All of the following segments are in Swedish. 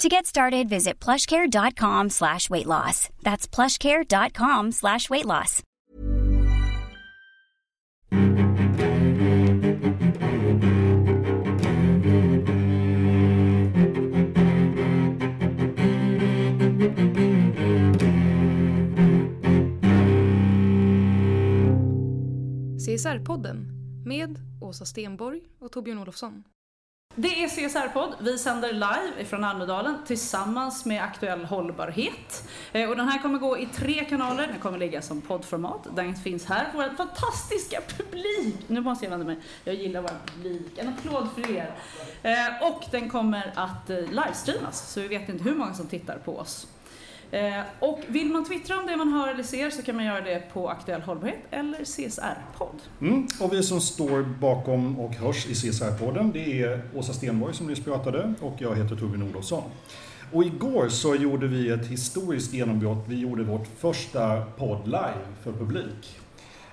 To get started, visit plushcare.com slash weight loss. That's plushcare.com slash weight loss. CSR-podden med Åsa Stenborg och Torbjörn Olofsson. Det är CSR-podd. Vi sänder live från Almedalen tillsammans med Aktuell hållbarhet. Eh, och den här kommer gå i tre kanaler. Den kommer ligga som poddformat. Den finns här för vår fantastiska publik. Nu måste jag vända mig. Jag gillar vår publik. En applåd för er. Eh, och den kommer att eh, livestreamas, så vi vet inte hur många som tittar på oss. Eh, och vill man twittra om det man hör eller ser så kan man göra det på Aktuell Hållbarhet eller CSR-podd. Mm. Och vi som står bakom och hörs i CSR-podden det är Åsa Stenborg som nyss pratade och jag heter Torbjörn Olofsson. Och igår så gjorde vi ett historiskt genombrott. Vi gjorde vårt första podd live för publik.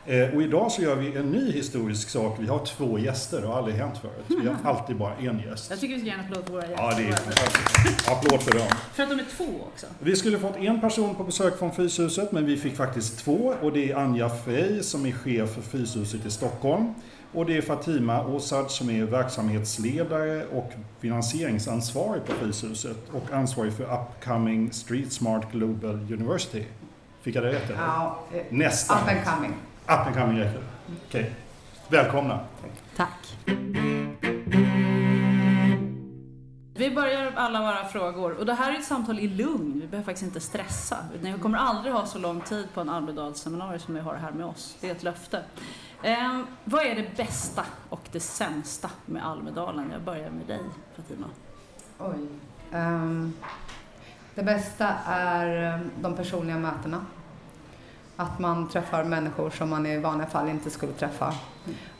Eh, och idag så gör vi en ny historisk sak. Vi har två gäster, det har aldrig hänt förut. Vi har alltid bara en gäst. Jag tycker vi ska ge en applåd för våra gäster. Ja, det är fantastiskt. Applåd för dem. För att de är två också. Vi skulle fått en person på besök från Fryshuset, men vi fick faktiskt två. Och det är Anja Frey som är chef för Fryshuset i Stockholm. Och det är Fatima Åsad som är verksamhetsledare och finansieringsansvarig på Fryshuset och ansvarig för Upcoming Street Smart Global University. Fick jag det rätt? Eller? Ja, eh, Nästan. Up and coming. Up and coming räcker Okej. Välkomna. Tack. Vi börjar alla våra frågor. Och det här är ett samtal i lugn. Vi behöver faktiskt inte stressa. Vi kommer aldrig ha så lång tid på en Almedalsseminarium som vi har här med oss. Det är ett löfte. Eh, vad är det bästa och det sämsta med Almedalen? Jag börjar med dig, Fatima. Oj. Ehm, det bästa är eh, de personliga mötena. Att man träffar människor som man i vanliga fall inte skulle träffa.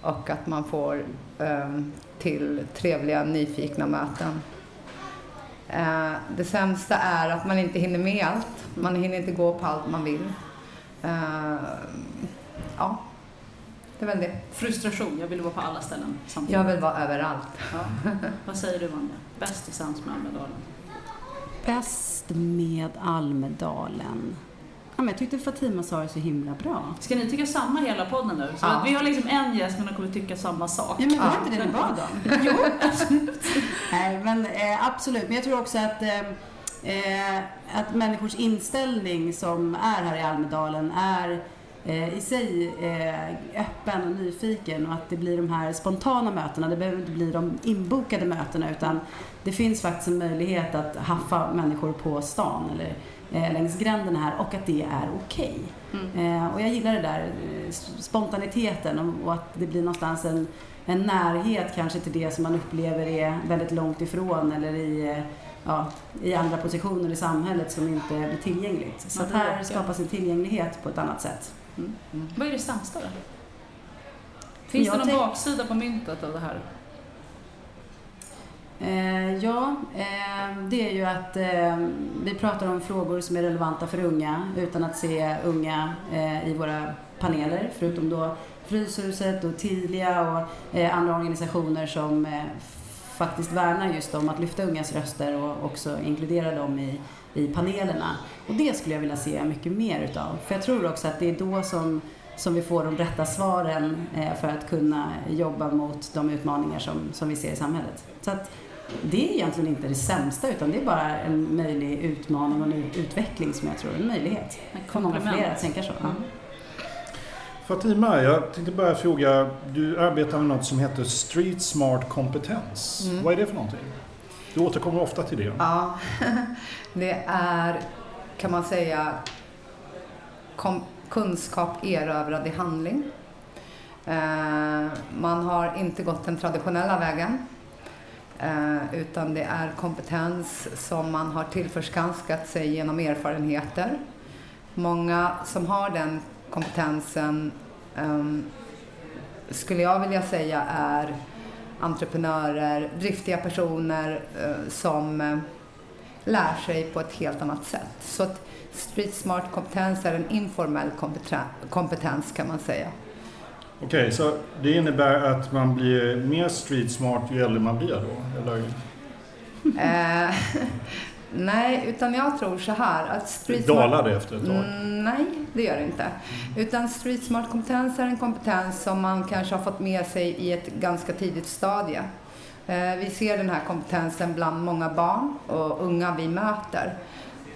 Och att man får ehm, till trevliga, nyfikna möten. Eh, det sämsta är att man inte hinner med allt. Man hinner inte gå på allt man vill. Eh, ja, det är väl det. Frustration. Jag vill vara på alla ställen samtidigt. Jag vill vara överallt. Ja. Vad säger du, Vanja? Bäst och sämst med Almedalen? Bäst med Almedalen. Ja, men jag tyckte Fatima sa det så himla bra. Ska ni tycka samma hela podden nu? Så Ja. vi har liksom en gäst men de kommer tycka samma sak. Ja, men var Ja. inte det ni bad om? Jo, absolut. Nej, men eh, absolut. Men jag tror också att, eh, eh, att människors inställning som är här i Almedalen är eh, i sig eh, öppen och nyfiken och att det blir de här spontana mötena. Det behöver inte bli de inbokade mötena utan det finns faktiskt en möjlighet att haffa människor på stan eller eh, längs gränderna här och att det är okej. Eh, och jag gillar det där eh, spontaniteten och, och att det blir någonstans en, en närhet kanske till det som man upplever är väldigt långt ifrån eller i, eh, ja, i andra positioner i samhället som inte blir tillgängligt. Så att här skapas en tillgänglighet på ett annat sätt. Vad är det sämsta då? Finns Jag det någon baksida på myntet av det här? Eh, ja, eh, det är ju att eh, vi pratar om frågor som är relevanta för unga utan att se unga eh, i våra paneler, förutom då Fryshuset och Tilia och eh, andra organisationer som eh, faktiskt värnar just om att lyfta ungas röster och också inkludera dem i, i panelerna. Och det skulle jag vilja se mycket mer utav. För jag tror också att det är då som, som vi får de rätta svaren eh, för att kunna jobba mot de utmaningar som, som vi ser i samhället. Så att det är egentligen inte det sämsta utan det är bara en möjlig utmaning och en utveckling som jag tror är en möjlighet för många fler att tänka så. Mm. Fatima, jag tänkte börja fråga. Du arbetar med något som heter Street Smart kompetens. Mm. Vad är det för någonting? Du återkommer ofta till det. Ja, det är kan man säga kom, kunskap erövrad i handling. Eh, man har inte gått den traditionella vägen eh, utan det är kompetens som man har tillförskanskat sig genom erfarenheter. Många som har den kompetensen um, skulle jag vilja säga är entreprenörer, driftiga personer uh, som uh, lär sig på ett helt annat sätt. Så att street smart kompetens är en informell kompetens kan man säga. Okej, okay, så det innebär att man blir mer street smart ju äldre man blir då? Eller? Eh, nej, utan jag tror så här att street smart... Dalar det efter ett tag? Mm, nej, det gör det inte. Utan street smart kompetens är en kompetens som man kanske har fått med sig i ett ganska tidigt stadie. Eh, vi ser den här kompetensen bland många barn och unga vi möter.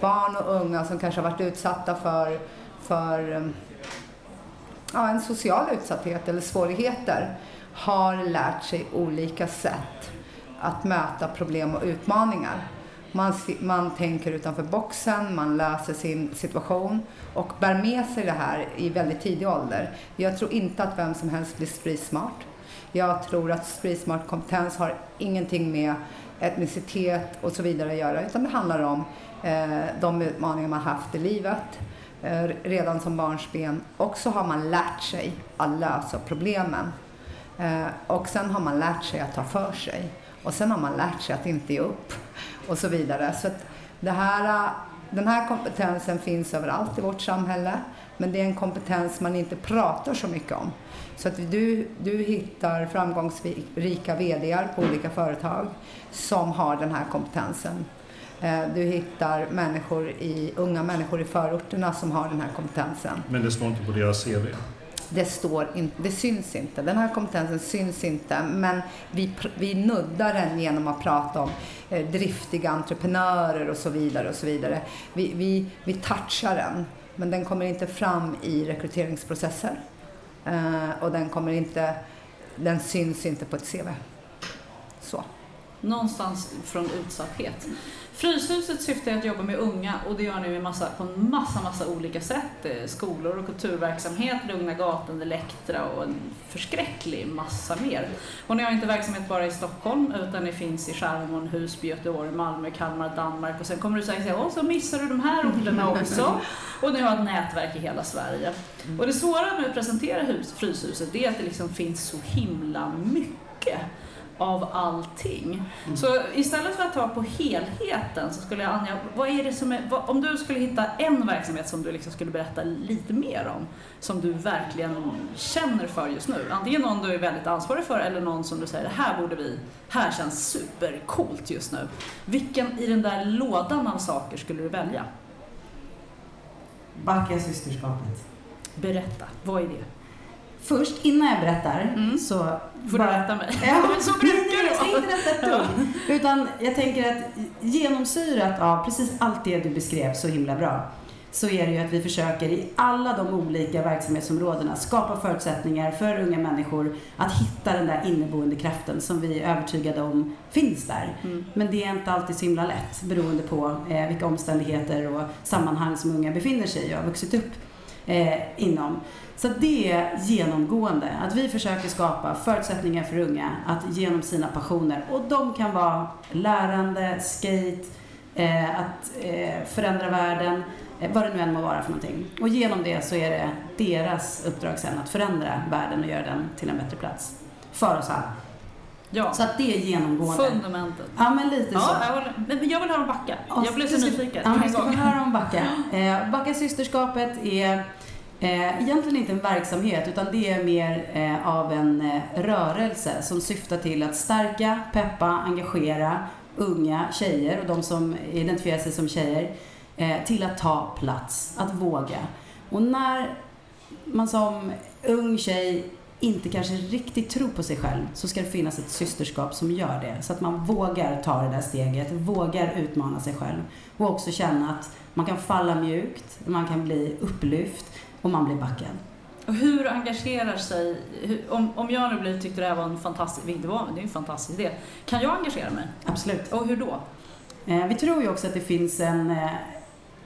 Barn och unga som kanske har varit utsatta för, för ja, en social utsatthet eller svårigheter har lärt sig olika sätt att möta problem och utmaningar. Man, man tänker utanför boxen, man löser sin situation och bär med sig det här i väldigt tidig ålder. Jag tror inte att vem som helst blir streetsmart. Jag tror att streetsmart kompetens har ingenting med etnicitet och så vidare att göra utan det handlar om eh, de utmaningar man haft i livet Eh, redan som barnsben och så har man lärt sig att lösa problemen. Eh, och sen har man lärt sig att ta för sig och sen har man lärt sig att inte ge upp och så vidare. Så det här, eh, den här kompetensen finns överallt i vårt samhälle men det är en kompetens man inte pratar så mycket om. Så att du, du hittar framgångsrika VDR på olika företag som har den här kompetensen. Eh, du hittar människor i, unga människor i förorterna som har den här kompetensen. Men det står inte på deras CV? Det, står in, det syns inte. Den här kompetensen syns inte. Men vi, vi nuddar den genom att prata om eh, driftiga entreprenörer och så vidare. och så vidare. Vi, vi, vi touchar den. Men den kommer inte fram i rekryteringsprocesser. Eh, och den kommer inte, den syns inte på ett CV. Så. Någonstans från utsatthet. Fryshuset syftar att jobba med unga och det gör ni med massa, på en massa, massa olika sätt. Eh, skolor och kulturverksamhet, Lugna gatan, Elektra och en förskräcklig massa mer. Och ni har inte verksamhet bara i Stockholm utan ni finns i Skärholmen, Husby, Göteborg, Malmö, Kalmar, Danmark och sen kommer du säkert säga åh så missar du de här orterna också. Och ni har ett nätverk i hela Sverige. Och det svåra med att presentera hus, Fryshuset det är att det liksom finns så himla mycket av allting. Mm. Så istället för att ta på helheten så skulle jag Anja, vad är det som är, vad, om du skulle hitta en verksamhet som du liksom skulle berätta lite mer om, som du verkligen känner för just nu. Antingen någon du är väldigt ansvarig för eller någon som du säger, det här borde vi, här känns supercoolt just nu. Vilken i den där lådan av saker skulle du välja? Backa systerskapet. Berätta, vad är det? Först, innan jag berättar, mm. så... Får bara, du rätta mig? Ja, så brukar nej, jag ska inte rätta ett dugg. Utan jag tänker att genomsyrat av precis allt det du beskrev så himla bra, så är det ju att vi försöker i alla de olika verksamhetsområdena skapa förutsättningar för unga människor att hitta den där inneboende kraften som vi är övertygade om finns där. Mm. Men det är inte alltid så himla lätt beroende på eh, vilka omständigheter och sammanhang som unga befinner sig i och har vuxit upp eh, inom. Så det är genomgående, att vi försöker skapa förutsättningar för unga att genom sina passioner, och de kan vara lärande, skate, eh, att eh, förändra världen, eh, vad det nu än må vara för någonting. Och genom det så är det deras uppdrag sen att förändra världen och göra den till en bättre plats. För oss alla. Ja. Så att det är genomgående. Fundamentet. Ja, men lite ja, så. Jag vill, jag vill höra om Backa. Jag blev så nyfiken. Ja, vi ska få höra om Backa. Eh, Backa systerskapet är Eh, egentligen inte en verksamhet utan det är mer eh, av en eh, rörelse som syftar till att stärka, peppa, engagera unga tjejer och de som identifierar sig som tjejer till att ta plats, att våga. Och när man som ung tjej inte kanske riktigt tror på sig själv så ska det finnas ett systerskap som gör det. Så att man vågar ta det där steget, vågar utmana sig själv och också känna att man kan falla mjukt, man kan bli upplyft och man blir backad. Och hur engagerar sig, om, om jag nu blev, tyckte det här var en fantastisk, det, var, det är en fantastisk idé, kan jag engagera mig? Absolut. Och hur då? Eh, vi tror ju också att det finns en, eh,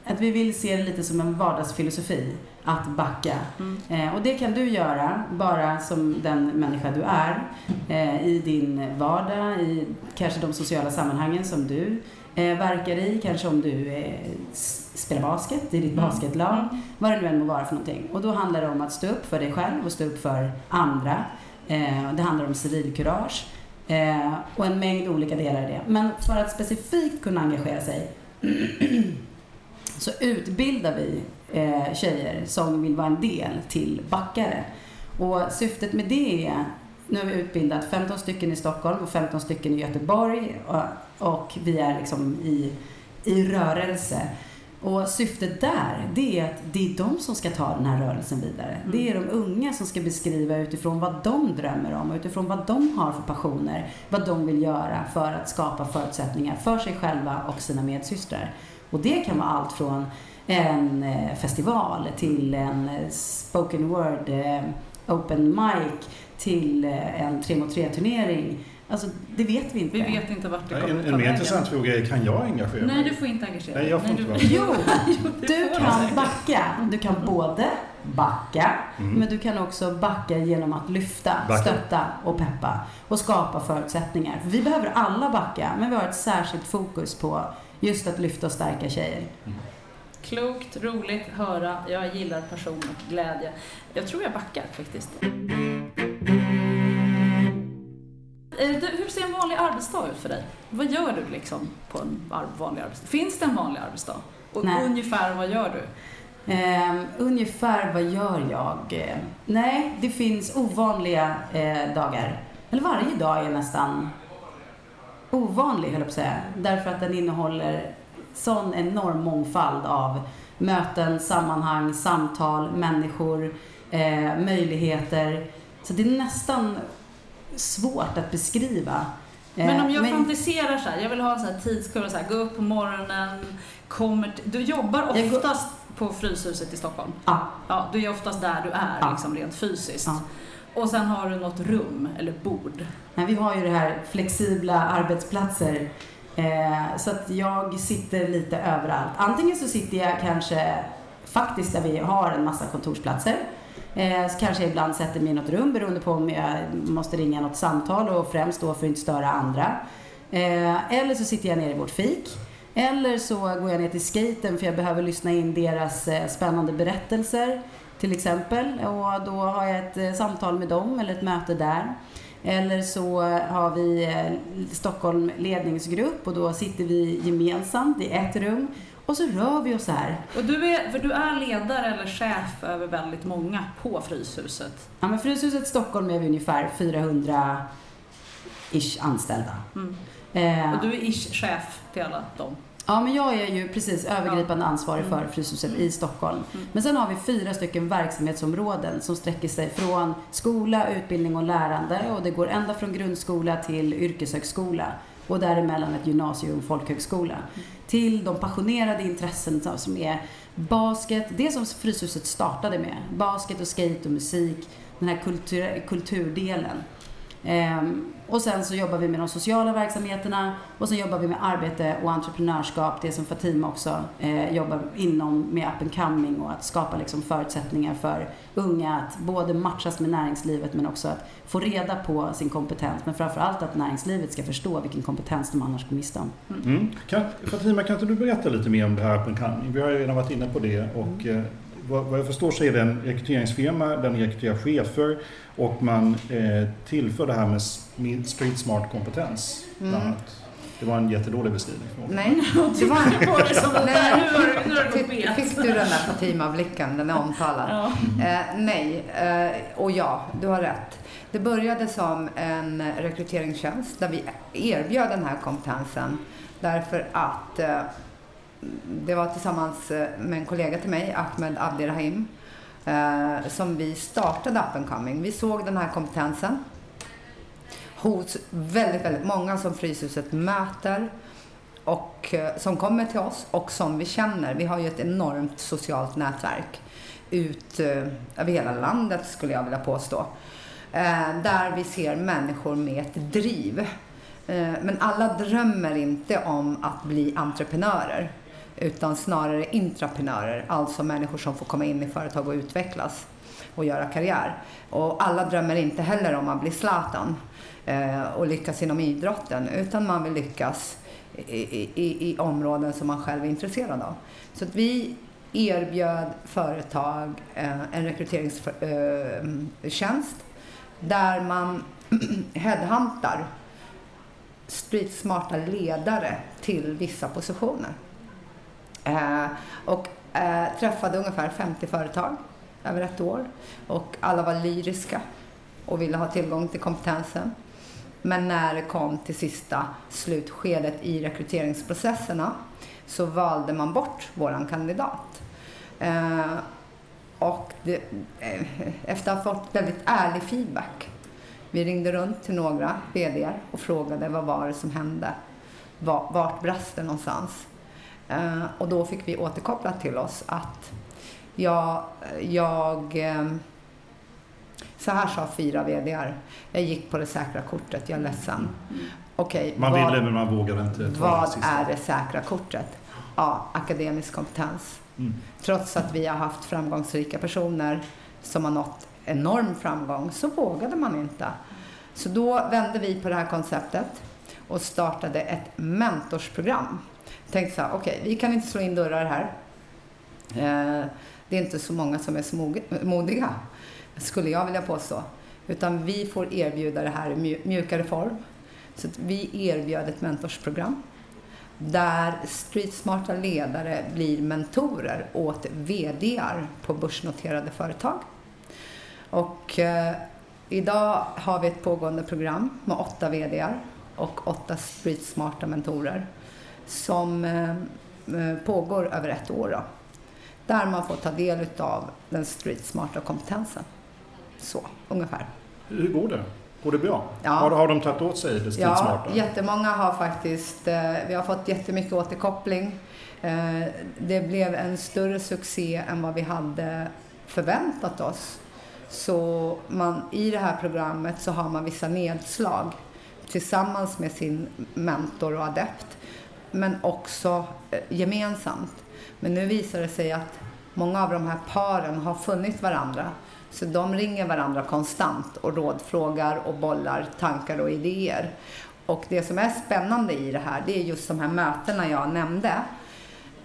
att vi vill se det lite som en vardagsfilosofi, att backa. Mm. Eh, och det kan du göra bara som den människa du är eh, i din vardag, i kanske de sociala sammanhangen som du eh, verkar i, kanske om du eh, spelar basket i ditt Mm. basketlag, Mm. vad det nu än må vara för någonting. Och då handlar det om att stå upp för dig själv och stå upp för andra. Eh, det handlar om civilkurage eh, och en mängd olika delar i det. Men för att specifikt kunna engagera sig så utbildar vi eh, tjejer som vill vara en del till backare. Och syftet med det är, nu har vi utbildat 15 stycken i Stockholm och 15 stycken i Göteborg och, och vi är liksom i, i rörelse. Och syftet där, det är att det är de som ska ta den här rörelsen vidare. Det är de unga som ska beskriva utifrån vad de drömmer om, utifrån vad de har för passioner, vad de vill göra för att skapa förutsättningar för sig själva och sina medsystrar. Och det kan vara allt från en eh, festival till en eh, spoken word eh, open mic till en 3 mot 3 turnering. Alltså, det vet vi inte. Vi vet inte vart det En, kommer en ta mer intressant fråga är, kan jag engagera mig? Nej, du får inte engagera Nej, jag får dig. inte du- vara Jo, du kan backa. Du kan både backa, Mm. men du kan också backa genom att lyfta, Backa. stötta och peppa och skapa förutsättningar. För vi behöver alla backa, men vi har ett särskilt fokus på just att lyfta och stärka tjejer. Klokt, roligt, höra. Jag gillar passion och glädje. Jag tror jag backar faktiskt. Eh, du, Hur ser en vanlig arbetsdag ut för dig? Vad gör du liksom på en vanlig arbetsdag? Finns det en vanlig arbetsdag? Och Nej. ungefär vad gör du? Ehm, ungefär vad gör jag? Eh, nej, det finns ovanliga eh, dagar. Eller varje dag är nästan ovanlig, höll jag på att säga. Därför att den innehåller sån enorm mångfald av möten, sammanhang, samtal, människor, eh, möjligheter. Så det är nästan svårt att beskriva. Eh, Men om jag fantiserar så här, jag vill ha en sån här tidskurva, så här, gå upp på morgonen, kommer du jobbar går- oftast på Fryshuset i Stockholm? Ja, Ja, du är oftast där du är, Ja. liksom rent fysiskt. Ja. Och sen har du något rum eller bord. Men vi har ju det här flexibla arbetsplatser. Eh, så att jag sitter lite överallt. Antingen så sitter jag kanske faktiskt där vi har en massa kontorsplatser. Eh, så kanske jag ibland sätter mig i något rum beroende på om jag måste ringa något samtal och främst då för att inte störa andra. Eh, eller så sitter jag nere i vårt fik. Eller så går jag ner till skaten för jag behöver lyssna in deras eh, spännande berättelser till exempel. Och då har jag ett eh, samtal med dem eller ett möte där. Eller så har vi eh, Stockholm ledningsgrupp och då sitter vi gemensamt i ett rum och så rör vi oss här. Och du är, för du är ledare eller chef över väldigt många på Fryshuset. Ja, men Fryshuset Stockholm är vi ungefär 400-ish anställda. Mm. Eh, Och du är ish chef till alla dem. Ja, men jag är ju precis övergripande ansvarig för Mm. Fryshuset i Stockholm. Mm. Men sen har vi fyra stycken verksamhetsområden som sträcker sig från skola, utbildning och lärande och det går ända från grundskola till yrkeshögskola och däremellan ett gymnasium och folkhögskola. Till de passionerade intressen som- som är basket, det som Fryshuset startade med. Basket och skate och musik, den här kultur, kulturdelen. Ehm, och sen så jobbar vi med de sociala verksamheterna och sen jobbar vi med arbete och entreprenörskap, det som Fatima också eh, jobbar inom med up and coming och att skapa liksom förutsättningar för unga att både matchas med näringslivet men också att få reda på sin kompetens men framförallt att näringslivet ska förstå vilken kompetens de annars går miste om. Mm. Kan, Fatima, kan inte du berätta lite mer om det här Up and Coming? Vi har ju redan varit inne på det och eh, vad, jag förstår så är det en rekryteringsfirma, den rekryterar chefer och man eh, tillför det här med street smart kompetens. bland Mm. annat. Det var en jättedålig beskrivning. Nej, det var... på det som Nej. nu har har fick du den där Fatima-blicken? Den är omtalad. Ja. Eh, nej, eh, och ja, du har rätt. Det började som en rekryteringstjänst där vi erbjöd den här kompetensen därför att eh, det var tillsammans eh, med en kollega till mig, Ahmed Abdirahim, eh, som vi startade Up and Coming. Vi såg den här kompetensen hos väldigt, väldigt många som Fryshuset möter och eh, som kommer till oss och som vi känner. Vi har ju ett enormt socialt nätverk. ut över hela landet skulle jag vilja påstå. Där vi ser människor med ett driv. Men alla drömmer inte om att bli entreprenörer utan snarare intraprenörer, alltså människor som får komma in i företag och utvecklas och göra karriär. Och alla drömmer inte heller om att bli Zlatan eh, och lyckas inom idrotten utan man vill lyckas i, i, i områden som man själv är intresserad av. Så att vi erbjöd företag eh, en rekryteringstjänst eh, där man headhuntar streetsmarta ledare till vissa positioner. Eh, och eh, träffade ungefär 50 företag över ett år och alla var lyriska och ville ha tillgång till kompetensen. Men när det kom till sista slutskedet i rekryteringsprocesserna så valde man bort våran kandidat. Eh, och det, eh, efter att ha fått väldigt ärlig feedback. Vi ringde runt till några VD och frågade vad var det som hände? Vart brast det någonstans? Eh, och då fick vi återkopplat till oss att jag, jag eh, så här sa fyra VDR. Jag gick på det säkra kortet, jag är ledsen. Okej, man vad, ville men man vågade inte. Vad är det säkra kortet? Ja, akademisk kompetens. Mm. Trots att vi har haft framgångsrika personer som har nått enorm framgång så vågade man inte. Så då vände vi på det här konceptet och startade ett mentorsprogram. Tänkte så här, okej, okay, vi kan inte slå in dörrar här. Eh, det är inte så många som är så modiga, skulle jag vilja påstå. Utan vi får erbjuda det här i mjukare form. Så vi erbjöd ett mentorsprogram där streetsmarta ledare blir mentorer åt VDR på börsnoterade företag. Och eh, idag har vi ett pågående program med åtta VDR och åtta streetsmarta mentorer som eh, eh, pågår över ett år. Då, där man får ta del av den streetsmarta kompetensen. Så, ungefär. Hur går det? Går det bra? Ja. Har, har de tagit åt sig det streetsmarta? Ja, jättemånga har faktiskt, eh, vi har fått jättemycket återkoppling. Det blev en större succé än vad vi hade förväntat oss. Så man, i det här programmet så har man vissa nedslag tillsammans med sin mentor och adept men också eh, gemensamt. Men nu visar det sig att många av de här paren har funnit varandra. Så de ringer varandra konstant och rådfrågar och bollar tankar och idéer. Och det som är spännande i det här, det är just de här mötena jag nämnde.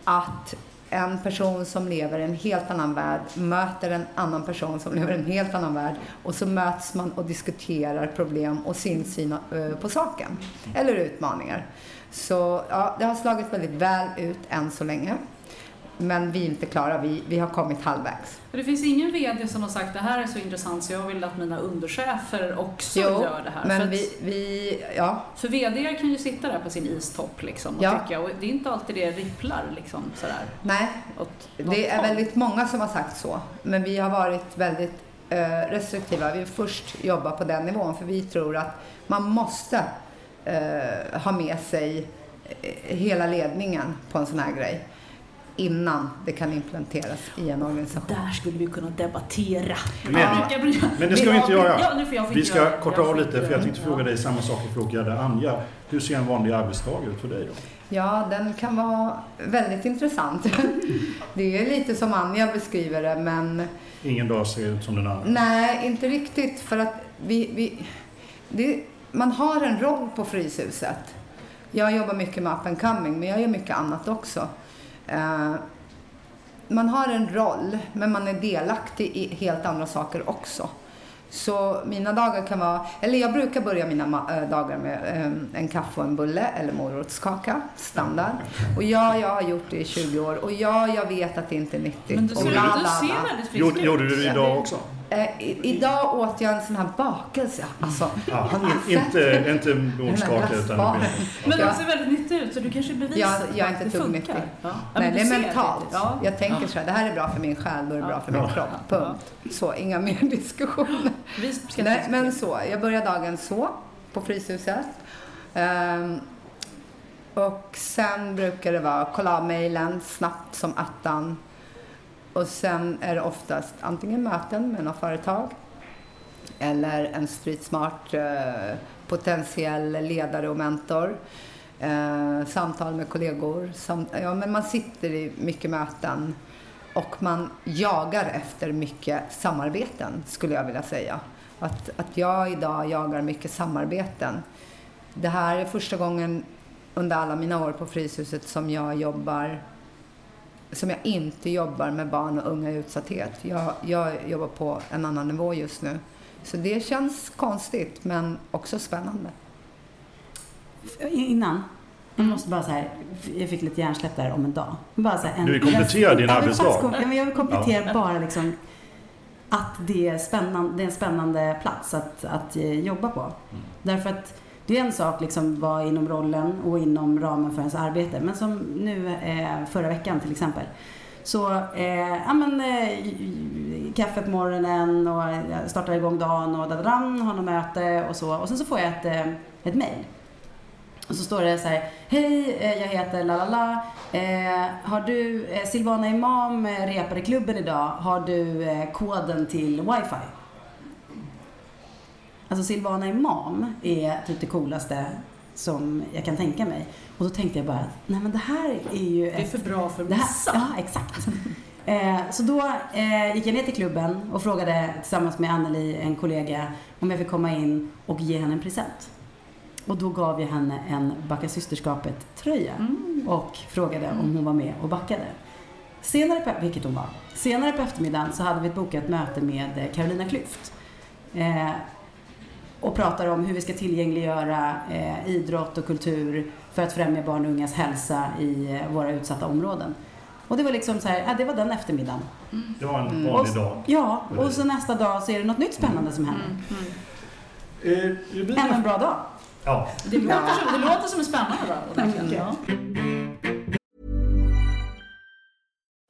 Att en person som lever i en helt annan värld möter en annan person som lever i en helt annan värld och så möts man och diskuterar problem och sin syn eh, på saken. Eller utmaningar. Så ja, det har slagit väldigt väl ut än så länge. Men vi är inte klara, vi, vi har kommit halvvägs. det finns ingen VD som har sagt det här är så intressant så jag vill att mina underchefer också jo, gör det här. Men för, vi, vi, ja. för VD kan ju sitta där på sin istopp liksom och ja. tycka, och det är inte alltid det ripplar liksom sådär. Nej, det är väldigt många som har sagt så. Men vi har varit väldigt eh, restriktiva. Vi vill först jobba på den nivån för vi tror att man måste eh, ha med sig eh, hela ledningen på en sån här grej innan det kan implementeras i en organisation. Där skulle vi kunna debattera. Men, ja. men det ska vi inte göra. Ja, vi ska göra. korta av lite för jag tänkte fråga dig samma sak jag frågade Anja. Hur ser en vanlig arbetsdag ut för dig då? Ja, den kan vara väldigt intressant. Det är lite som Anja beskriver det, men... Ingen dag ser ut som den andra? Nej, inte riktigt. För att vi, vi det, man har en roll på Fryshuset. Jag jobbar mycket med up and coming, men jag gör mycket annat också. Uh, man har en roll, men man är delaktig i helt andra saker också. Så mina dagar kan vara, eller jag brukar börja mina äh, dagar med äh, en kaffe och en bulle eller morotskaka, standard. Och ja, jag har gjort det i 20 år och ja, jag vet att det inte är nyttigt. Men du ser, du ser väldigt frisk ut. Gjorde du det idag också? Eh, idag åt jag en sån här bakelse. Alltså, ja, inte, inte morotskaka utan... Men det ser väldigt nyttigt ut så du kanske bevisar jag, jag är inte tuggnyttig. Ja. Nej, det är mentalt. Ja. Jag tänker så här, det här är bra för min själ, då är det bra för min kropp. Punkt. Så, inga mer diskussioner. Nej, men så, jag börjar dagen så, på Fryshuset. Um, och sen brukar det vara kolla av mejlen snabbt som attan och sen är det oftast antingen möten med något företag eller en streetsmart eh, potentiell ledare och mentor. Eh, samtal med kollegor. Samt, ja, men man sitter i mycket möten och man jagar efter mycket samarbeten, skulle jag vilja säga. Att, att jag idag jagar mycket samarbeten. Det här är första gången under alla mina år på Fryshuset som jag jobbar som jag inte jobbar med barn och unga i utsatthet. Jag, jag jobbar på en annan nivå just nu. Så det känns konstigt men också spännande. Innan, jag måste bara så här, jag fick lite hjärnsläpp där om en dag. Bara så här, en, Du vill komplettera din jag vill arbetsdag? Jag vill komplettera bara liksom att det är, spännande, det är en spännande plats att, att eh, jobba på. Mm. Därför att det är en sak liksom vara inom rollen och inom ramen för ens arbete. Men som nu eh, förra veckan till exempel. Så, eh, ja men eh, kaffe på morgonen och eh, jag startar igång dagen och dadadam, har något möte och så. Och sen så får jag ett, eh, ett mail. Och så står det så här, hej eh, jag heter lalala. Eh, har du, eh, Silvana Imam repade repar i klubben idag. Har du eh, koden till wifi? Alltså Silvana Imam är typ det coolaste som jag kan tänka mig. Och då tänkte jag bara, nej men det här är ju Det är för bra för att missa. ja, exakt. Eh, så då eh, gick jag ner till klubben och frågade tillsammans med Anneli, en kollega, om jag fick komma in och ge henne en present. Och då gav jag henne en Backa systerskapet-tröja Mm. och frågade om hon var med och backade. Senare på, vilket hon var. Senare på eftermiddagen så hade vi ett bokat möte med eh, Carolina Klüft. Eh, och pratar om hur vi ska tillgängliggöra eh, idrott och kultur för att främja barn och ungas hälsa i eh, våra utsatta områden. Och det var liksom så här, ja, det var den eftermiddagen. Det var en Och, vanlig dag. ja, och så nästa dag så är det något nytt spännande som händer. Eh, rubriken- Ännu en bra dag. Ja, Det låter, som, det låter som en spännande dag. verkligen. Ja.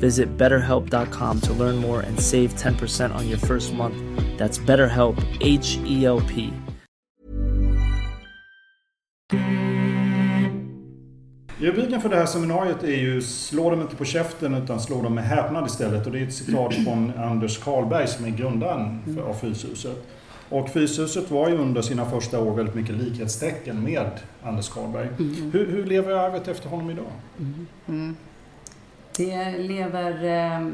Visit betterhelp.com to learn more and save 10% on your first month. That's BetterHelp, H E L P. Rubriken för det här seminariet är ju Slå dem inte på käften utan slå dem med häpnad istället. Och det är ett citat från Anders Karlberg som är grundaren för, av Fryshuset. Och Fryshuset var ju under sina första år väldigt mycket likhetstecken med Anders Karlberg. Hur, hur lever arvet efter honom idag? Mm. Det lever... Eh,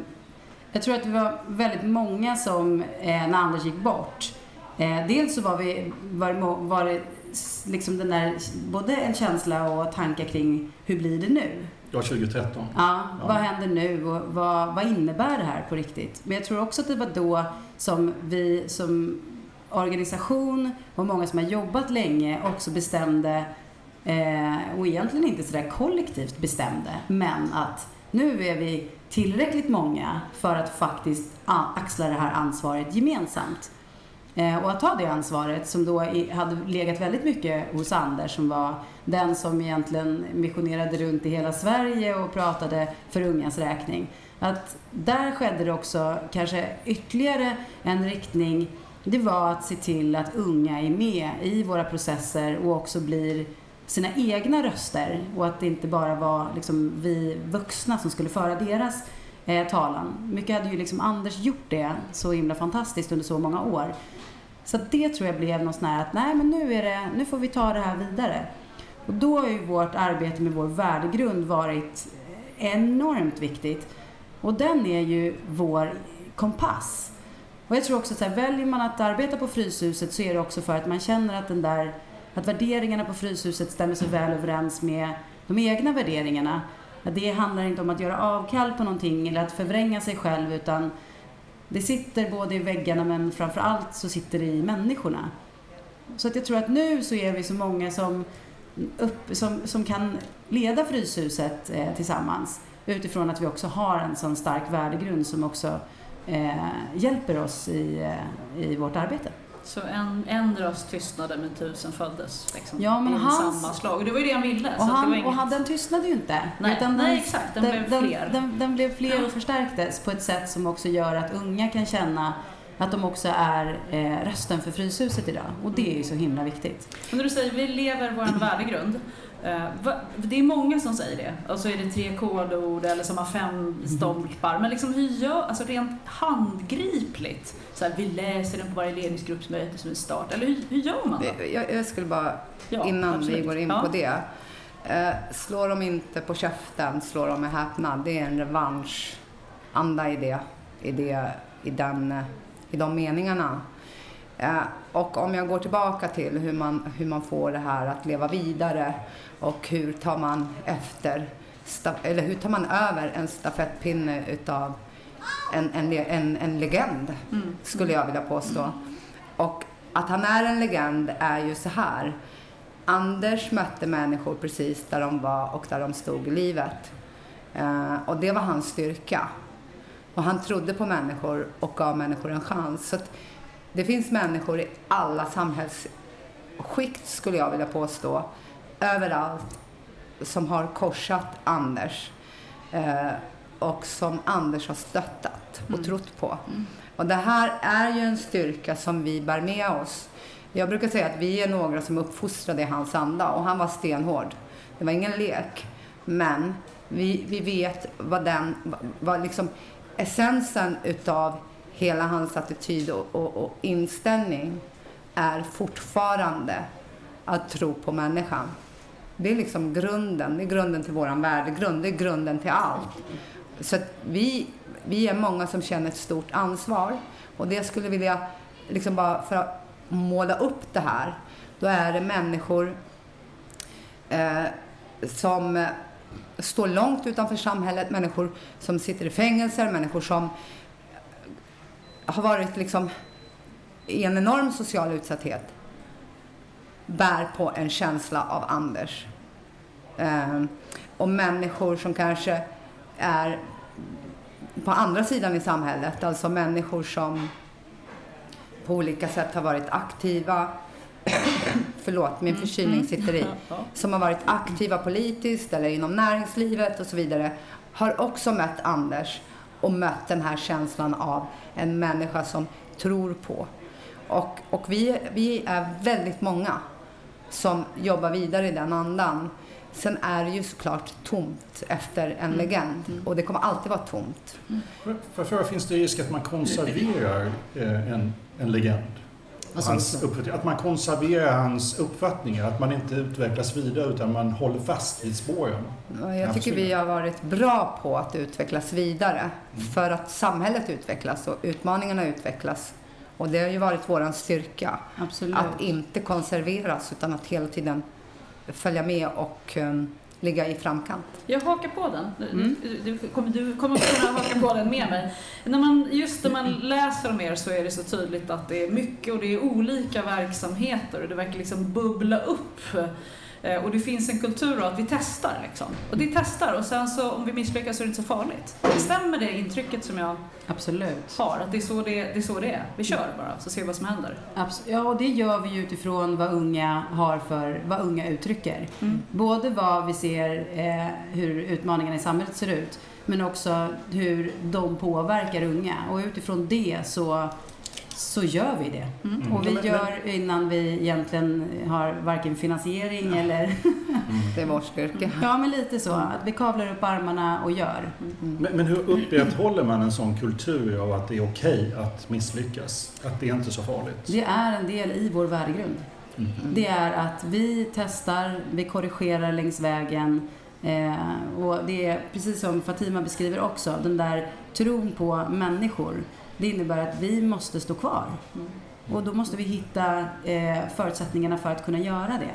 jag tror att det var väldigt många som, eh, när Anders gick bort, eh, dels så var, vi, var, var det liksom den där, både en känsla och tankar kring hur blir det nu? Ja, 2013. Ja, Ja. vad händer nu och vad, vad innebär det här på riktigt? Men jag tror också att det var då som vi som organisation och många som har jobbat länge också bestämde, eh, och egentligen inte sådär kollektivt bestämde, men att nu är vi tillräckligt många för att faktiskt axla det här ansvaret gemensamt. Eh, och att ta det ansvaret som då i, hade legat väldigt mycket hos Anders som var den som egentligen missionerade runt i hela Sverige och pratade för ungas räkning. Att där skedde det också kanske ytterligare en riktning det var att se till att unga är med i våra processer och också blir sina egna röster och att det inte bara var liksom vi vuxna som skulle föra deras eh, talan. Mycket hade ju liksom Anders gjort det så himla fantastiskt under så många år. Så det tror jag blev något sånt här att nej men nu, är det, nu får vi ta det här vidare. Och då har ju vårt arbete med vår värdegrund varit eh, enormt viktigt. Och den är ju vår kompass. Och jag tror också att väljer man att arbeta på Fryshuset så är det också för att man känner att den där att värderingarna på Fryshuset stämmer så väl överens med de egna värderingarna. Att det handlar inte om att göra avkall på någonting eller att förvränga sig själv utan det sitter både i väggarna men framför allt så sitter det i människorna. Så att jag tror att nu så är vi så många som, upp, som, som kan leda Fryshuset eh, tillsammans utifrån att vi också har en sån stark värdegrund som också eh, hjälper oss i, eh, i vårt arbete. Så en, en röst tystnade men tusen föddes liksom, ja, men i hans, samma slag. Och det var ju det han ville. Och, han, inget... och han, den tystnade ju inte. Nej, utan nej den, exakt. Den, den, blev fler. Den, den, blev fler och förstärktes på ett sätt som också gör att unga kan känna att de också är eh, rösten för Fryshuset idag. Och det är ju så himla viktigt. Men när du säger vi lever vår värdegrund. Eh, det är många som säger det. Och så är det tre kodord eller som har fem stolpar. Men liksom hur gör, alltså rent handgripligt. Så här, vi läser den på varje ledningsgruppsmöte som en start. Eller hur, hur gör man då? Jag, jag skulle bara, ja, innan absolut. vi går in ja. på det. Eh, slår de inte på käften, slår de med häpnad. Det är en revanschanda i det, i, det, i, den, i de meningarna. Eh, och om jag går tillbaka till hur man, hur man får det här att leva vidare och hur tar man efter, eller hur tar man över en stafettpinne utav en, en, en, en legend, mm. skulle jag vilja påstå. Och att han är en legend är ju så här. Anders mötte människor precis där de var och där de stod i livet. Uh, och det var hans styrka. Och han trodde på människor och gav människor en chans. Så det finns människor i alla samhällsskikt, skulle jag vilja påstå, överallt, som har korsat Anders. Uh, och som Anders har stöttat och mm. trott på. Mm. Och det här är ju en styrka som vi bär med oss. Jag brukar säga att vi är några som uppfostrade i hans anda och han var stenhård. Det var ingen lek. Men vi, vi vet vad den, vad liksom essensen utav hela hans attityd och, och, och inställning är fortfarande att tro på människan. Det är liksom grunden, det är grunden till våran värdegrund, det är grunden till allt. Så vi, vi är många som känner ett stort ansvar. Och det skulle jag vilja, liksom bara för att måla upp det här, då är det människor eh, som står långt utanför samhället, människor som sitter i fängelser, människor som har varit liksom i en enorm social utsatthet bär på en känsla av Anders. Eh, och människor som kanske är på andra sidan i samhället. Alltså människor som på olika sätt har varit aktiva förlåt, min mm, förkylning mm. sitter i, som har varit aktiva politiskt eller inom näringslivet och så vidare, har också mött Anders och mött den här känslan av en människa som tror på. Och, och vi, vi är väldigt många som jobbar vidare i den andan. Sen är det ju såklart tomt efter en mm. legend mm. och det kommer alltid vara tomt. Mm. Varför finns det risk att man konserverar eh, en, en legend? Hans att man konserverar hans uppfattningar, att man inte utvecklas vidare utan man håller fast vid spåren. Jag tycker vi har varit bra på att utvecklas vidare mm. för att samhället utvecklas och utmaningarna utvecklas. Och det har ju varit vår styrka. Absolut. Att inte konserveras utan att hela tiden följa med och um, ligga i framkant. Jag hakar på den. Mm. Du, du, kommer, du kommer kunna haka på den med mig. När man, just när man läser om er så är det så tydligt att det är mycket och det är olika verksamheter och det verkar liksom bubbla upp och det finns en kultur av att vi testar liksom. Och det testar och sen så om vi misslyckas så är det inte så farligt. Stämmer det intrycket som jag Absolut. har? Att det är, så det, det är så det är. Vi kör bara så ser vi vad som händer. Absolut. Ja, och det gör vi ju utifrån vad unga har för, vad unga uttrycker. Mm. Både vad vi ser, eh, hur utmaningarna i samhället ser ut, men också hur de påverkar unga. Och utifrån det så så gör vi det. Mm. Och vi Men- gör innan vi egentligen har varken finansiering eller... Det är vårt styrka. ja, men lite så. Att vi kavlar upp armarna och gör. Men, men hur upprätthåller man en sån kultur av att det är okej att misslyckas? Att det är inte så farligt? Det är en del i vår värdegrund. Mm. Det är att vi testar, vi korrigerar längs vägen. Eh, och det är precis som Fatima beskriver också, den där tron på människor. Det innebär att vi måste stå kvar. Och då måste vi hitta eh, förutsättningarna för att kunna göra det.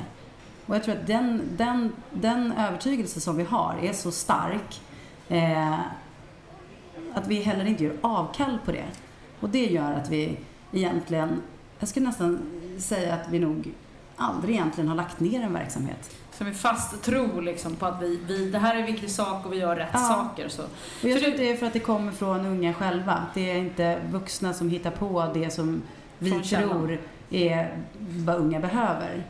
Och jag tror att den, den, den övertygelse som vi har är så stark eh, att vi heller inte gör avkall på det. Och det gör att vi egentligen, jag skulle nästan säga att vi nog aldrig egentligen har lagt ner en verksamhet. Så vi fast tror liksom på att vi, vi, det här är en viktig sak och vi gör rätt Ja. saker. Så. Och jag tror att det är för att det kommer från unga själva. Det är inte vuxna som hittar på det som vi tror är vad unga behöver.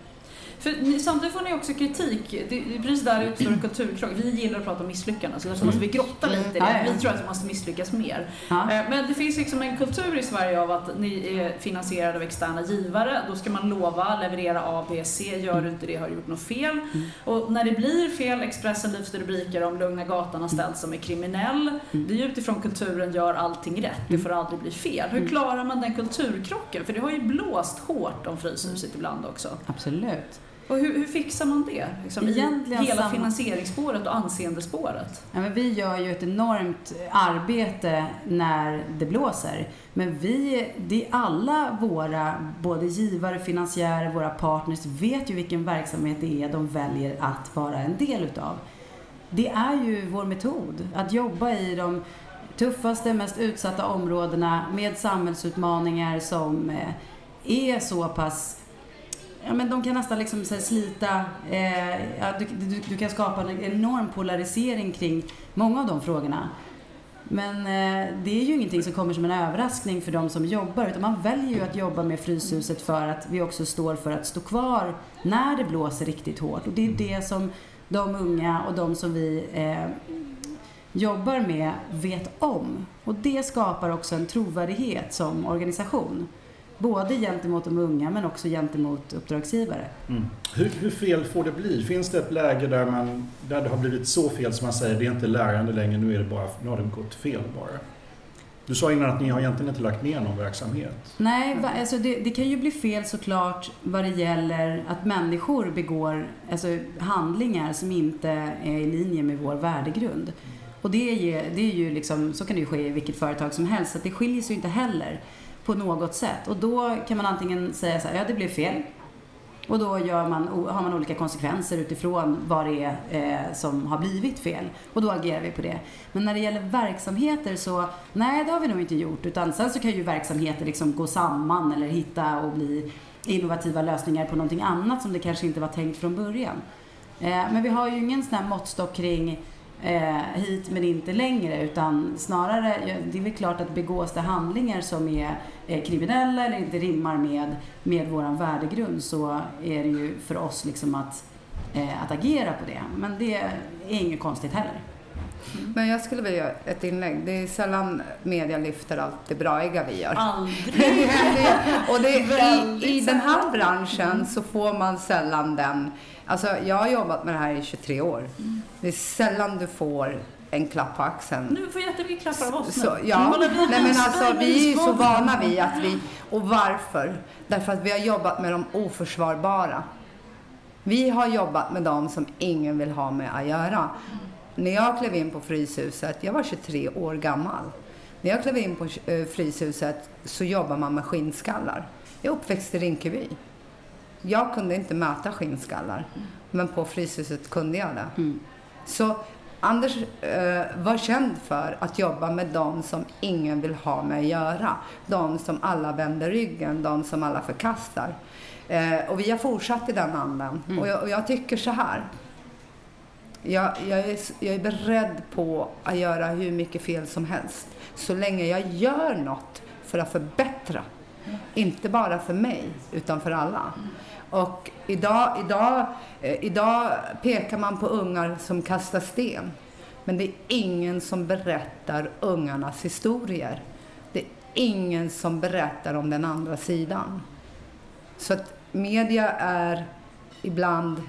För ni, samtidigt får ni också kritik. Det, det är precis där det uppstår en kulturkrock. Vi gillar att prata om misslyckanden så därför måste vi grotta lite i det. Vi tror att vi måste misslyckas mer. Ja. Eh, Men det finns liksom en kultur i Sverige av att ni är finansierade av externa givare. Då ska man lova, leverera A, B, C. Gör du inte det har du gjort något fel. Och när det blir fel, Expressen lyfter rubriker om Lugna Gatan har ställts som är kriminell. Det är ju utifrån kulturen gör allting rätt. Det får aldrig bli fel. Hur klarar man den kulturkrocken? För det har ju blåst hårt om Fryshuset ibland också. Absolut. Och hur, hur fixar man det? Liksom, Egentligen hela samma- finansieringsspåret och anseendespåret. Ja, men vi gör ju ett enormt arbete när det blåser. Men vi, det är alla våra, både givare, finansiärer, våra partners, vet ju vilken verksamhet det är de väljer att vara en del utav. Det är ju vår metod, att jobba i de tuffaste, mest utsatta områdena med samhällsutmaningar som eh, är så pass Ja, men de kan nästan liksom så här, slita, eh, ja, du, du, du kan skapa en enorm polarisering kring många av de frågorna. Men eh, det är ju ingenting som kommer som en överraskning för de som jobbar utan man väljer ju att jobba med Fryshuset för att vi också står för att stå kvar när det blåser riktigt hårt. Och det är det som de unga och de som vi eh, jobbar med vet om. Och det skapar också en trovärdighet som organisation. Både gentemot de unga men också gentemot uppdragsgivare. Mm. Hur, hur fel får det bli? Finns det ett läge där, man, där det har blivit så fel som man säger, det är inte lärande längre, nu, är det bara, nu har det gått fel bara? Du sa innan att ni har egentligen inte lagt ner någon verksamhet. Nej, alltså det, det kan ju bli fel såklart vad det gäller att människor begår alltså, handlingar som inte är i linje med vår värdegrund. Och det är ju, det är ju liksom, så kan det ju ske i vilket företag som helst, så det skiljer sig ju inte heller på något sätt. Och då kan man antingen säga så här, ja det blev fel. Och då gör man, har man olika konsekvenser utifrån vad det är eh, som har blivit fel. Och då agerar vi på det. Men när det gäller verksamheter så, nej det har vi nog inte gjort. Utan sen så kan ju verksamheter liksom gå samman eller hitta och bli innovativa lösningar på någonting annat som det kanske inte var tänkt från början. Eh, men vi har ju ingen sån här måttstock kring eh, hit men inte längre utan snarare, ja, det är väl klart att begås det handlingar som är eh, kriminella eller inte rimmar med, med våran värdegrund så är det ju för oss liksom att, eh, att agera på det. Men det är inget konstigt heller. Men jag skulle vilja göra ett inlägg. Det är sällan media lyfter allt det braiga vi gör. Aldrig. och det, i, I den här branschen så får man sällan den... Alltså jag har jobbat med det här i 23 år. Det är sällan du får en klapp på axeln. Nu får jättemycket klappar av oss Så, nu. ja, nej men alltså vi är så vana vid att vi... Och varför? Därför att vi har jobbat med de oförsvarbara. Vi har jobbat med dem som ingen vill ha med att göra. När jag klev in på Fryshuset, jag var 23 år gammal. När jag klev in på eh, Fryshuset så jobbar man med skinnskallar. Jag är uppväxt i Rinkeby. Jag kunde inte möta skinnskallar, men på Fryshuset kunde jag det. Så Anders eh, var känd för att jobba med de som ingen vill ha med att göra. De som alla vänder ryggen, de som alla förkastar. Eh, och vi har fortsatt i den andan. Och, jag, och jag tycker så här. Jag, jag, är, jag är beredd på att göra hur mycket fel som helst. Så länge jag gör något för att förbättra. Inte bara för mig, utan för alla. Och idag, idag, eh, idag pekar man på ungar som kastar sten. Men det är ingen som berättar ungarnas historier. Det är ingen som berättar om den andra sidan. Så att media är ibland...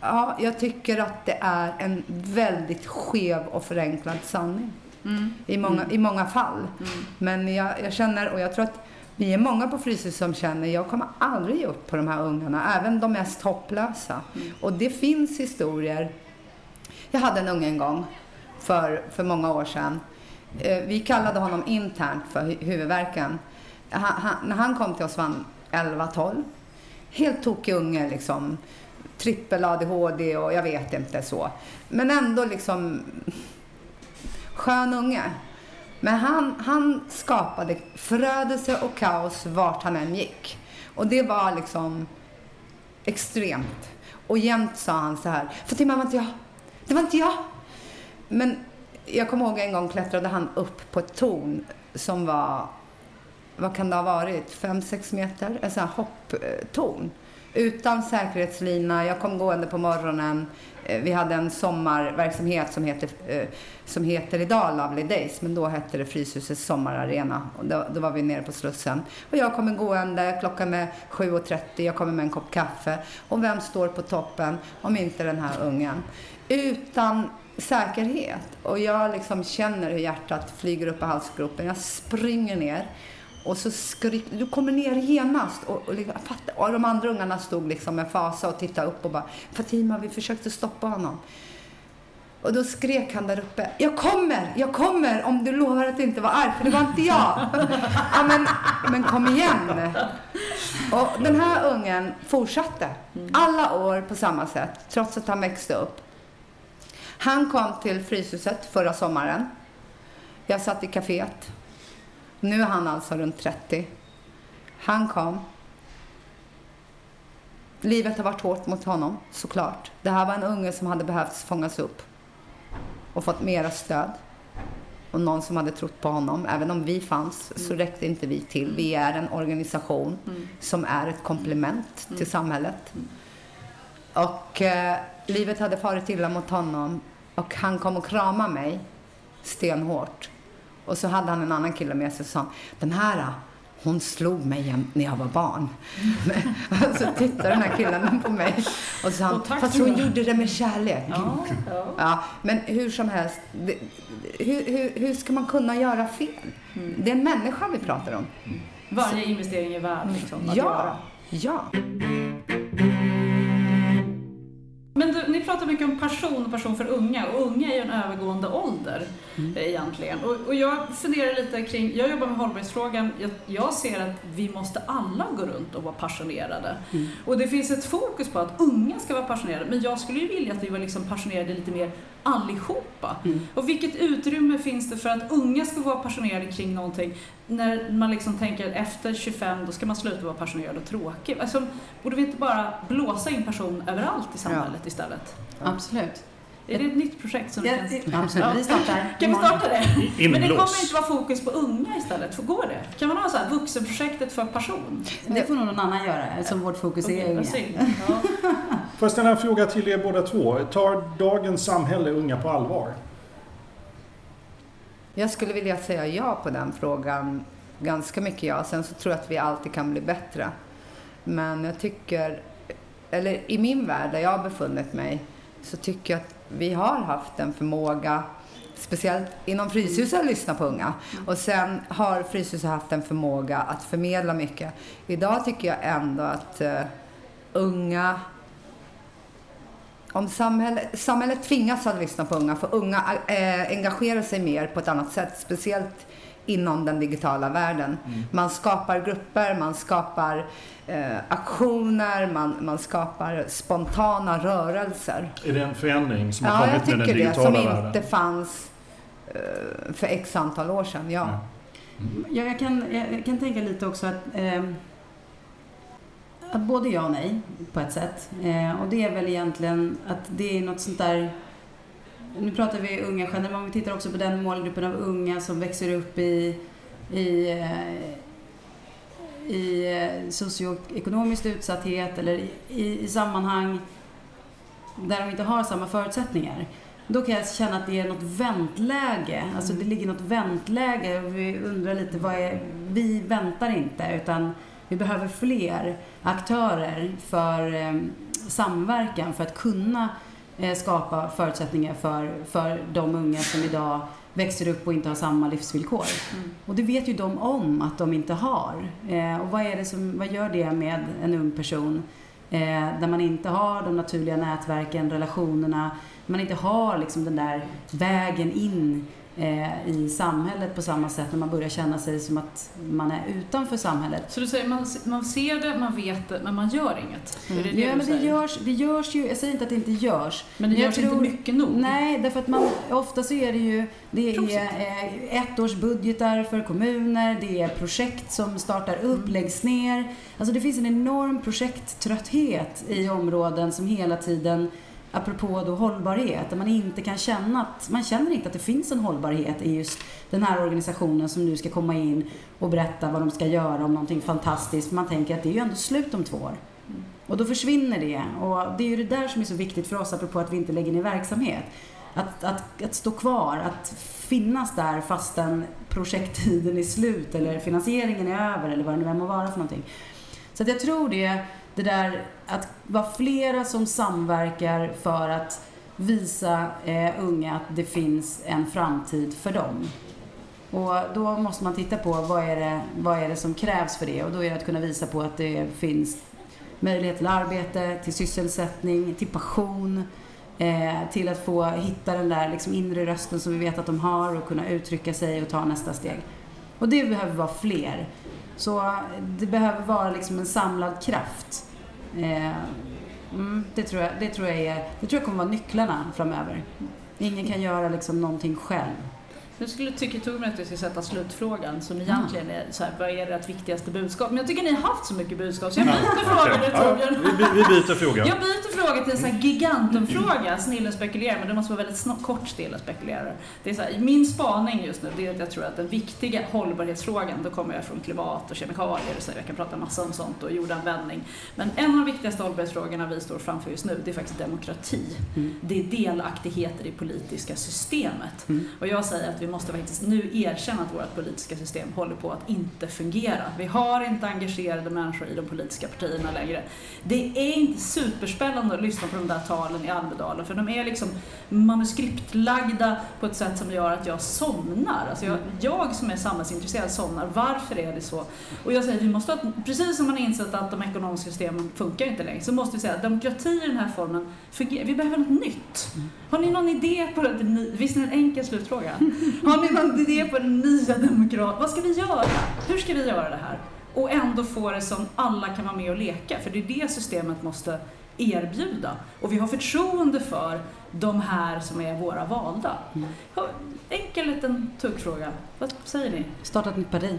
Ja, jag tycker att det är en väldigt skev och förenklad sanning. Mm. I, många, I många fall. Men jag, jag känner, och jag tror att vi är många på Fryshuset som känner, jag kommer aldrig ge upp på de här ungarna, även de mest hopplösa. Och det finns historier. Jag hade en unge en gång, för, för många år sedan. Eh, Vi kallade honom internt för hu- huvudvärken. Han, han, när han kom till oss var han 11-12. Helt tokig unge liksom. Trippel ADHD och jag vet inte så. Men ändå liksom skön unge. Men han, han skapade förödelse och kaos vart han än gick. Och det var liksom extremt. Och jämt sa han så här, Fatima var inte jag. Det var inte jag. Men jag kommer ihåg en gång klättrade han upp på ett torn som var, vad kan det ha varit, 5-6 meter? En sån här hopptorn. Utan säkerhetslina, jag kom gående på morgonen. Eh, vi hade en sommarverksamhet som heter, eh, som heter idag Lovely Days, men då hette det Fryshusets sommararena. Och då, då var vi nere på Slussen. Och jag kommer gående, klockan är 7.30, jag kommer med en kopp kaffe. Och vem står på toppen om inte den här ungen? Utan säkerhet. Och jag liksom känner hur hjärtat flyger upp i halsgropen. Jag springer ner. Och så skrik, du kommer ner genast. Och, och, liksom, och, och de andra ungarna stod liksom med fasa och tittade upp och bara Fatima, vi försökte stoppa honom. Och då skrek han där uppe, jag kommer, jag kommer om du lovar att inte vara arg, för det var inte jag. ja, men, men kom igen. Och den här ungen fortsatte alla år på samma sätt, trots att han växte upp. Han kom till Fryshuset förra sommaren. Jag satt i kaféet. Nu är han alltså runt 30. Han kom. Livet har varit hårt mot honom, såklart. Det här var en unge som hade behövt fångas upp och fått mera stöd. Och någon som hade trott på honom. Även om vi fanns så räckte inte vi till. Vi är en organisation som är ett komplement till samhället. Och eh, livet hade farit illa mot honom och han kom och kramade mig stenhårt. Och så hade han en annan kille med sig och sa den här hon slog mig jämt när jag var barn. Men, så tittade den här killen på mig och sa han, fast hon det." gjorde det med kärlek. Ja, ja. Ja, men hur som helst, det, hur, hur, hur ska man kunna göra fel? Det är en människa vi pratar om. Varje investering är värd liksom, att Ja, göra. ja. Mycket om passion och passion för unga och unga är ju en övergående ålder Mm. eh, egentligen. Och, och jag funderar lite kring, jag jobbar med hållbarhetsfrågan, jag, jag ser att vi måste alla gå runt och vara passionerade. Mm. Och det finns ett fokus på att unga ska vara passionerade, men jag skulle ju vilja att vi var liksom passionerade lite mer allihopa. Mm. Och vilket utrymme finns det för att unga ska vara passionerade kring någonting när man liksom tänker efter 25 då ska man sluta vara passionerad och tråkig. Alltså, borde vi inte bara blåsa in passion överallt i samhället istället? Absolut. Är det ett nytt projekt som Ja, vi kan... absolut. Vi startar Kan vi starta det? Men det kommer Inblås. inte vara fokus på unga istället. För går det? Kan man ha så här vuxenprojektet för passion? Det får nog någon annan göra eftersom vårt fokus Okej, är unga. Ja. Får jag ställa en fråga till er båda två? Tar dagens samhälle unga på allvar? Jag skulle vilja säga ja på den frågan. Ganska mycket ja. Sen så tror jag att vi alltid kan bli bättre. Men jag tycker, eller i min värld där jag har befunnit mig, så tycker jag att vi har haft en förmåga, speciellt inom Fryshuset, att lyssna på unga. Och sen har Fryshuset haft en förmåga att förmedla mycket. Idag tycker jag ändå att uh, unga om samhället, samhället tvingas att lyssna på unga, för unga eh, engagerar sig mer på ett annat sätt, speciellt inom den digitala världen. Man skapar grupper, man skapar eh, aktioner, man, man skapar spontana rörelser. Är det en förändring som har Ja, jag kommit med den tycker det, digitala som världen? inte fanns eh, för x antal år sedan. Ja. Ja. Ja, jag, kan, jag kan tänka lite också att, att både ja och nej på ett sätt. Eh, och det är väl egentligen att det är något sånt där nu pratar vi unga generellt, men om vi tittar också på den målgruppen av unga som växer upp i, i, eh, i eh, socioekonomisk utsatthet eller i, i, i sammanhang där de inte har samma förutsättningar. då kan jag känna att det är något väntläge. Alltså det ligger något väntläge och vi undrar lite vad är, vi väntar inte utan vi behöver fler aktörer för eh, samverkan för att kunna skapa förutsättningar för, för de unga som idag växer upp och inte har samma livsvillkor. Mm. Och det vet ju de om att de inte har. Eh, och vad, är det som, vad gör det med en ung person eh, där man inte har de naturliga nätverken, relationerna, man inte har liksom den där vägen in eh, i samhället på samma sätt när man börjar känna sig som att man är utanför samhället. Så du säger man, man ser det, man vet det, men man gör inget? Mm. Det det ja, men det görs, det görs ju, jag säger inte att det inte görs. Men det görs tror, inte mycket nog? Nej, därför att man, ofta så är det ju, det är eh, ettårsbudgetar för kommuner, det är projekt som startar upp, mm. läggs ner. Alltså det finns en enorm projekttrötthet i områden som hela tiden apropå då hållbarhet, där man inte kan känna att, man känner inte att det finns en hållbarhet i just den här organisationen som nu ska komma in och berätta vad de ska göra om någonting fantastiskt. Man tänker att det är ju ändå slut om två år. Och då försvinner det. Och det är ju det där som är så viktigt för oss, apropå att vi inte lägger ner verksamhet. Att, att, att stå kvar, att finnas där fastän projekttiden är slut eller finansieringen är över eller vad det nu än må vara för någonting. Så att jag tror det det där att vara flera som samverkar för att visa eh, unga att det finns en framtid för dem. Och då måste man titta på vad är, det, vad är det som krävs för det och då är det att kunna visa på att det finns möjlighet till arbete, till sysselsättning, till passion, eh, till att få hitta den där liksom inre rösten som vi vet att de har och kunna uttrycka sig och ta nästa steg. Och det behöver vara fler. Så det behöver vara liksom en samlad kraft. Eh, mm, det, tror jag, det, tror jag är, det tror jag kommer vara nycklarna framöver. Ingen kan göra liksom någonting själv. Nu skulle tycker Torbjörn att vi ska sätta slutfrågan som egentligen är så här, vad är ert viktigaste budskap? Men jag tycker ni har haft så mycket budskap så jag byter fråga nu Torbjörn. Ja, vi, vi byter fråga. Jag byter fråga till en sån här gigantumfråga. Snille spekulerar, men det måste vara väldigt snart, kort stilla spekulerar. Det är så här, min spaning just nu det är att jag tror att den viktiga hållbarhetsfrågan, då kommer jag från klimat och kemikalier så jag kan prata massa om sånt och jordanvändning. Men en av de viktigaste hållbarhetsfrågorna vi står framför just nu, det är faktiskt demokrati. Mm. Det är delaktighet i politiska systemet. Mm. Och jag säger att vi vi måste faktiskt nu erkänna att vårt politiska system håller på att inte fungera. Vi har inte engagerade människor i de politiska partierna längre. Det är inte superspännande att lyssna på de där talen i Almedalen för de är liksom manuskriptlagda på ett sätt som gör att jag somnar. Alltså jag, jag som är samhällsintresserad somnar. Varför är det så? Och jag säger, vi måste ha, precis som man har insett att de ekonomiska systemen funkar inte längre, så måste vi säga att demokrati i den här formen fungerar. Vi behöver något nytt. Har ni någon idé på det? Visst är det en enkel slutfråga? Har ni någon idé på den nya demokrat? Vad ska vi göra? Hur ska vi göra det här? Och ändå få det som alla kan vara med och leka, för det är det systemet måste erbjuda. Och vi har förtroende för de här som är våra valda. Mm. Enkel liten tuggfråga. Vad säger ni? Starta ett nytt parti.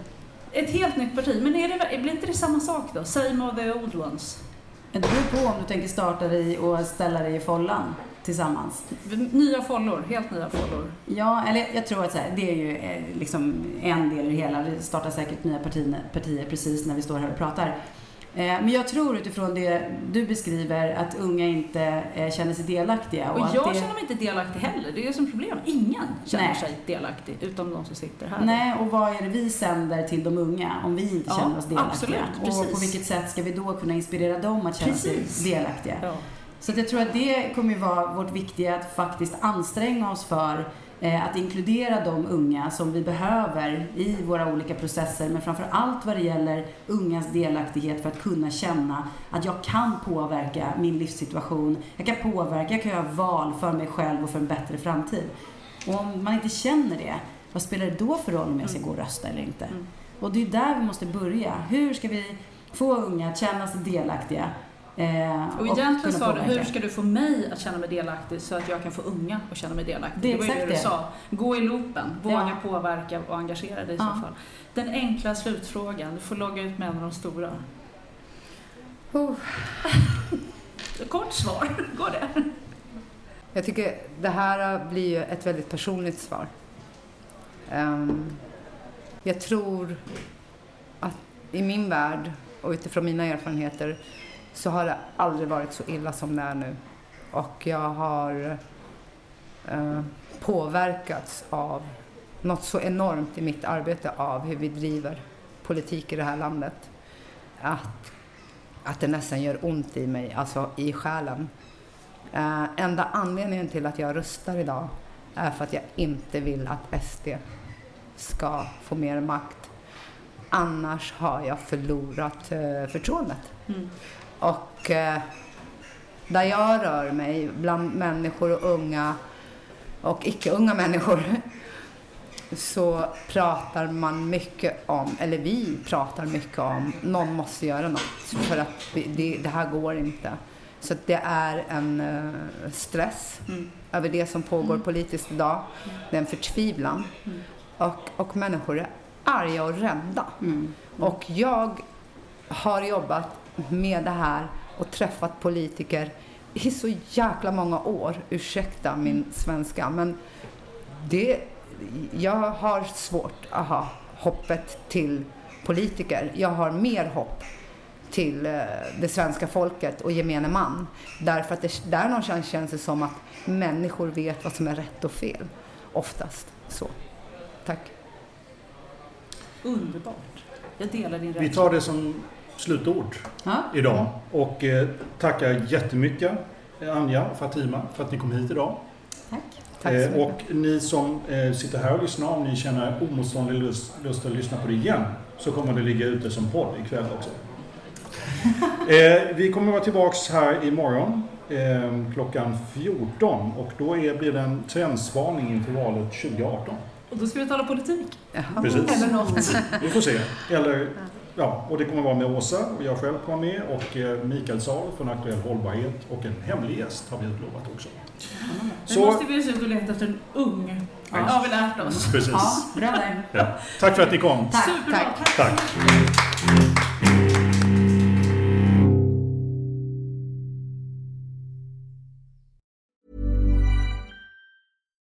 Ett helt nytt parti. Men är det, blir inte det samma sak då? Same of the old ones? Det beror på om du tänker starta dig och ställa dig i follan tillsammans. Nya follor, helt nya follor. Ja, eller jag tror att här, det är ju eh, liksom en del i det hela. Det startar säkert nya partier, partier precis när vi står här och pratar. Eh, men jag tror utifrån det du beskriver att unga inte eh, känner sig delaktiga. Och, och jag det... känner mig inte delaktig heller. Det är det som är problemet. Ingen känner Nej. sig delaktig, utom de som sitter här. Nej, och vad är det vi sänder till de unga om vi inte ja, känner oss delaktiga? Absolut, precis. Och på vilket sätt ska vi då kunna inspirera dem att känna precis. sig delaktiga? Ja. Så jag tror att det kommer ju vara vårt viktiga att faktiskt anstränga oss för eh, att inkludera de unga som vi behöver i våra olika processer, men framför allt vad det gäller ungas delaktighet för att kunna känna att jag kan påverka min livssituation, jag kan påverka, jag kan göra val för mig själv och för en bättre framtid. Och om man inte känner det, vad spelar det då för roll om jag ska gå och rösta eller inte? Mm. Och det är där vi måste börja. Hur ska vi få unga att känna sig delaktiga Eh, och egentligen sa du, hur ska du få mig att känna mig delaktig så att jag kan få unga att känna mig delaktig? Det, det var ju det du sa. Gå i loopen, våga ja. påverka och engagera dig i ja. så fall. Den enkla slutfrågan, du får logga ut med en av de stora. Oh. Kort svar, går det? Jag tycker det här blir ju ett väldigt personligt svar. Um, jag tror att i min värld och utifrån mina erfarenheter så har det aldrig varit så illa som det är nu. Och jag har eh, påverkats av något så enormt i mitt arbete av hur vi driver politik i det här landet. Att, att det nästan gör ont i mig, alltså i själen. Eh, enda anledningen till att jag röstar idag är för att jag inte vill att SD ska få mer makt. Annars har jag förlorat eh, förtroendet. Mm. Och eh, där jag rör mig bland människor och unga och icke-unga människor så pratar man mycket om, eller vi pratar mycket om, någon måste göra något för att det, det här går inte. Så det är en uh, stress Mm. över det som pågår politiskt idag. Det är en förtvivlan. Mm. Och, och människor är arga och rädda. Mm. Och jag har jobbat med det här och träffat politiker i så jäkla många år. Ursäkta min svenska, men det, jag har svårt att ha hoppet till politiker. Jag har mer hopp till eh, det svenska folket och gemene man. Därför att det, där någonstans känns det som att människor vet vad som är rätt och fel. Oftast så. Tack. Underbart. Jag delar din Vi rädsla. tar det som slutord Ja. idag och eh, tackar jättemycket eh, Anja och Fatima för att ni kom hit idag. Tack. Tack så Eh, mycket. och ni som sitter här och lyssnar, om ni känner omotståndlig lust, lust att lyssna på det igen, så kommer det ligga ute som podd ikväll också. vi kommer vara tillbaks här imorgon klockan 14 och då är, blir det en trendspaning inför valet 2018. Och då ska vi tala politik. Jaha. Precis. Eller något. Vi får se. Eller, ja, och det kommer vara med Åsa och jag själv kommer med och eh, Mikael Sahl från Aktuell Hållbarhet och en hemlig gäst har vi utlovat också. Nu Så, måste vi ut och leta efter en ung. Ja, har vi lärt oss. precis. Ja, bra. Ja. Tack för att ni kom. Tack. Superbra. Tack. Tack.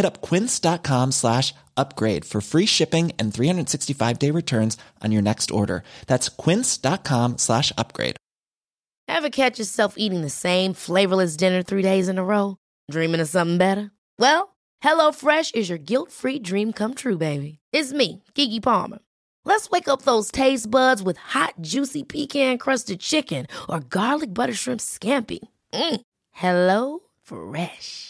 Hit up quince.com slash upgrade for free shipping and 365 day returns on your next order. That's quince.com slash upgrade. Ever catch yourself eating the same flavorless dinner three days in a row? Dreaming of something better? Well, hello fresh is your guilt-free dream come true, baby. It's me, Kiki Palmer. Let's wake up those taste buds with hot, juicy pecan-crusted chicken or garlic butter shrimp scampi. Mm. Hello Fresh.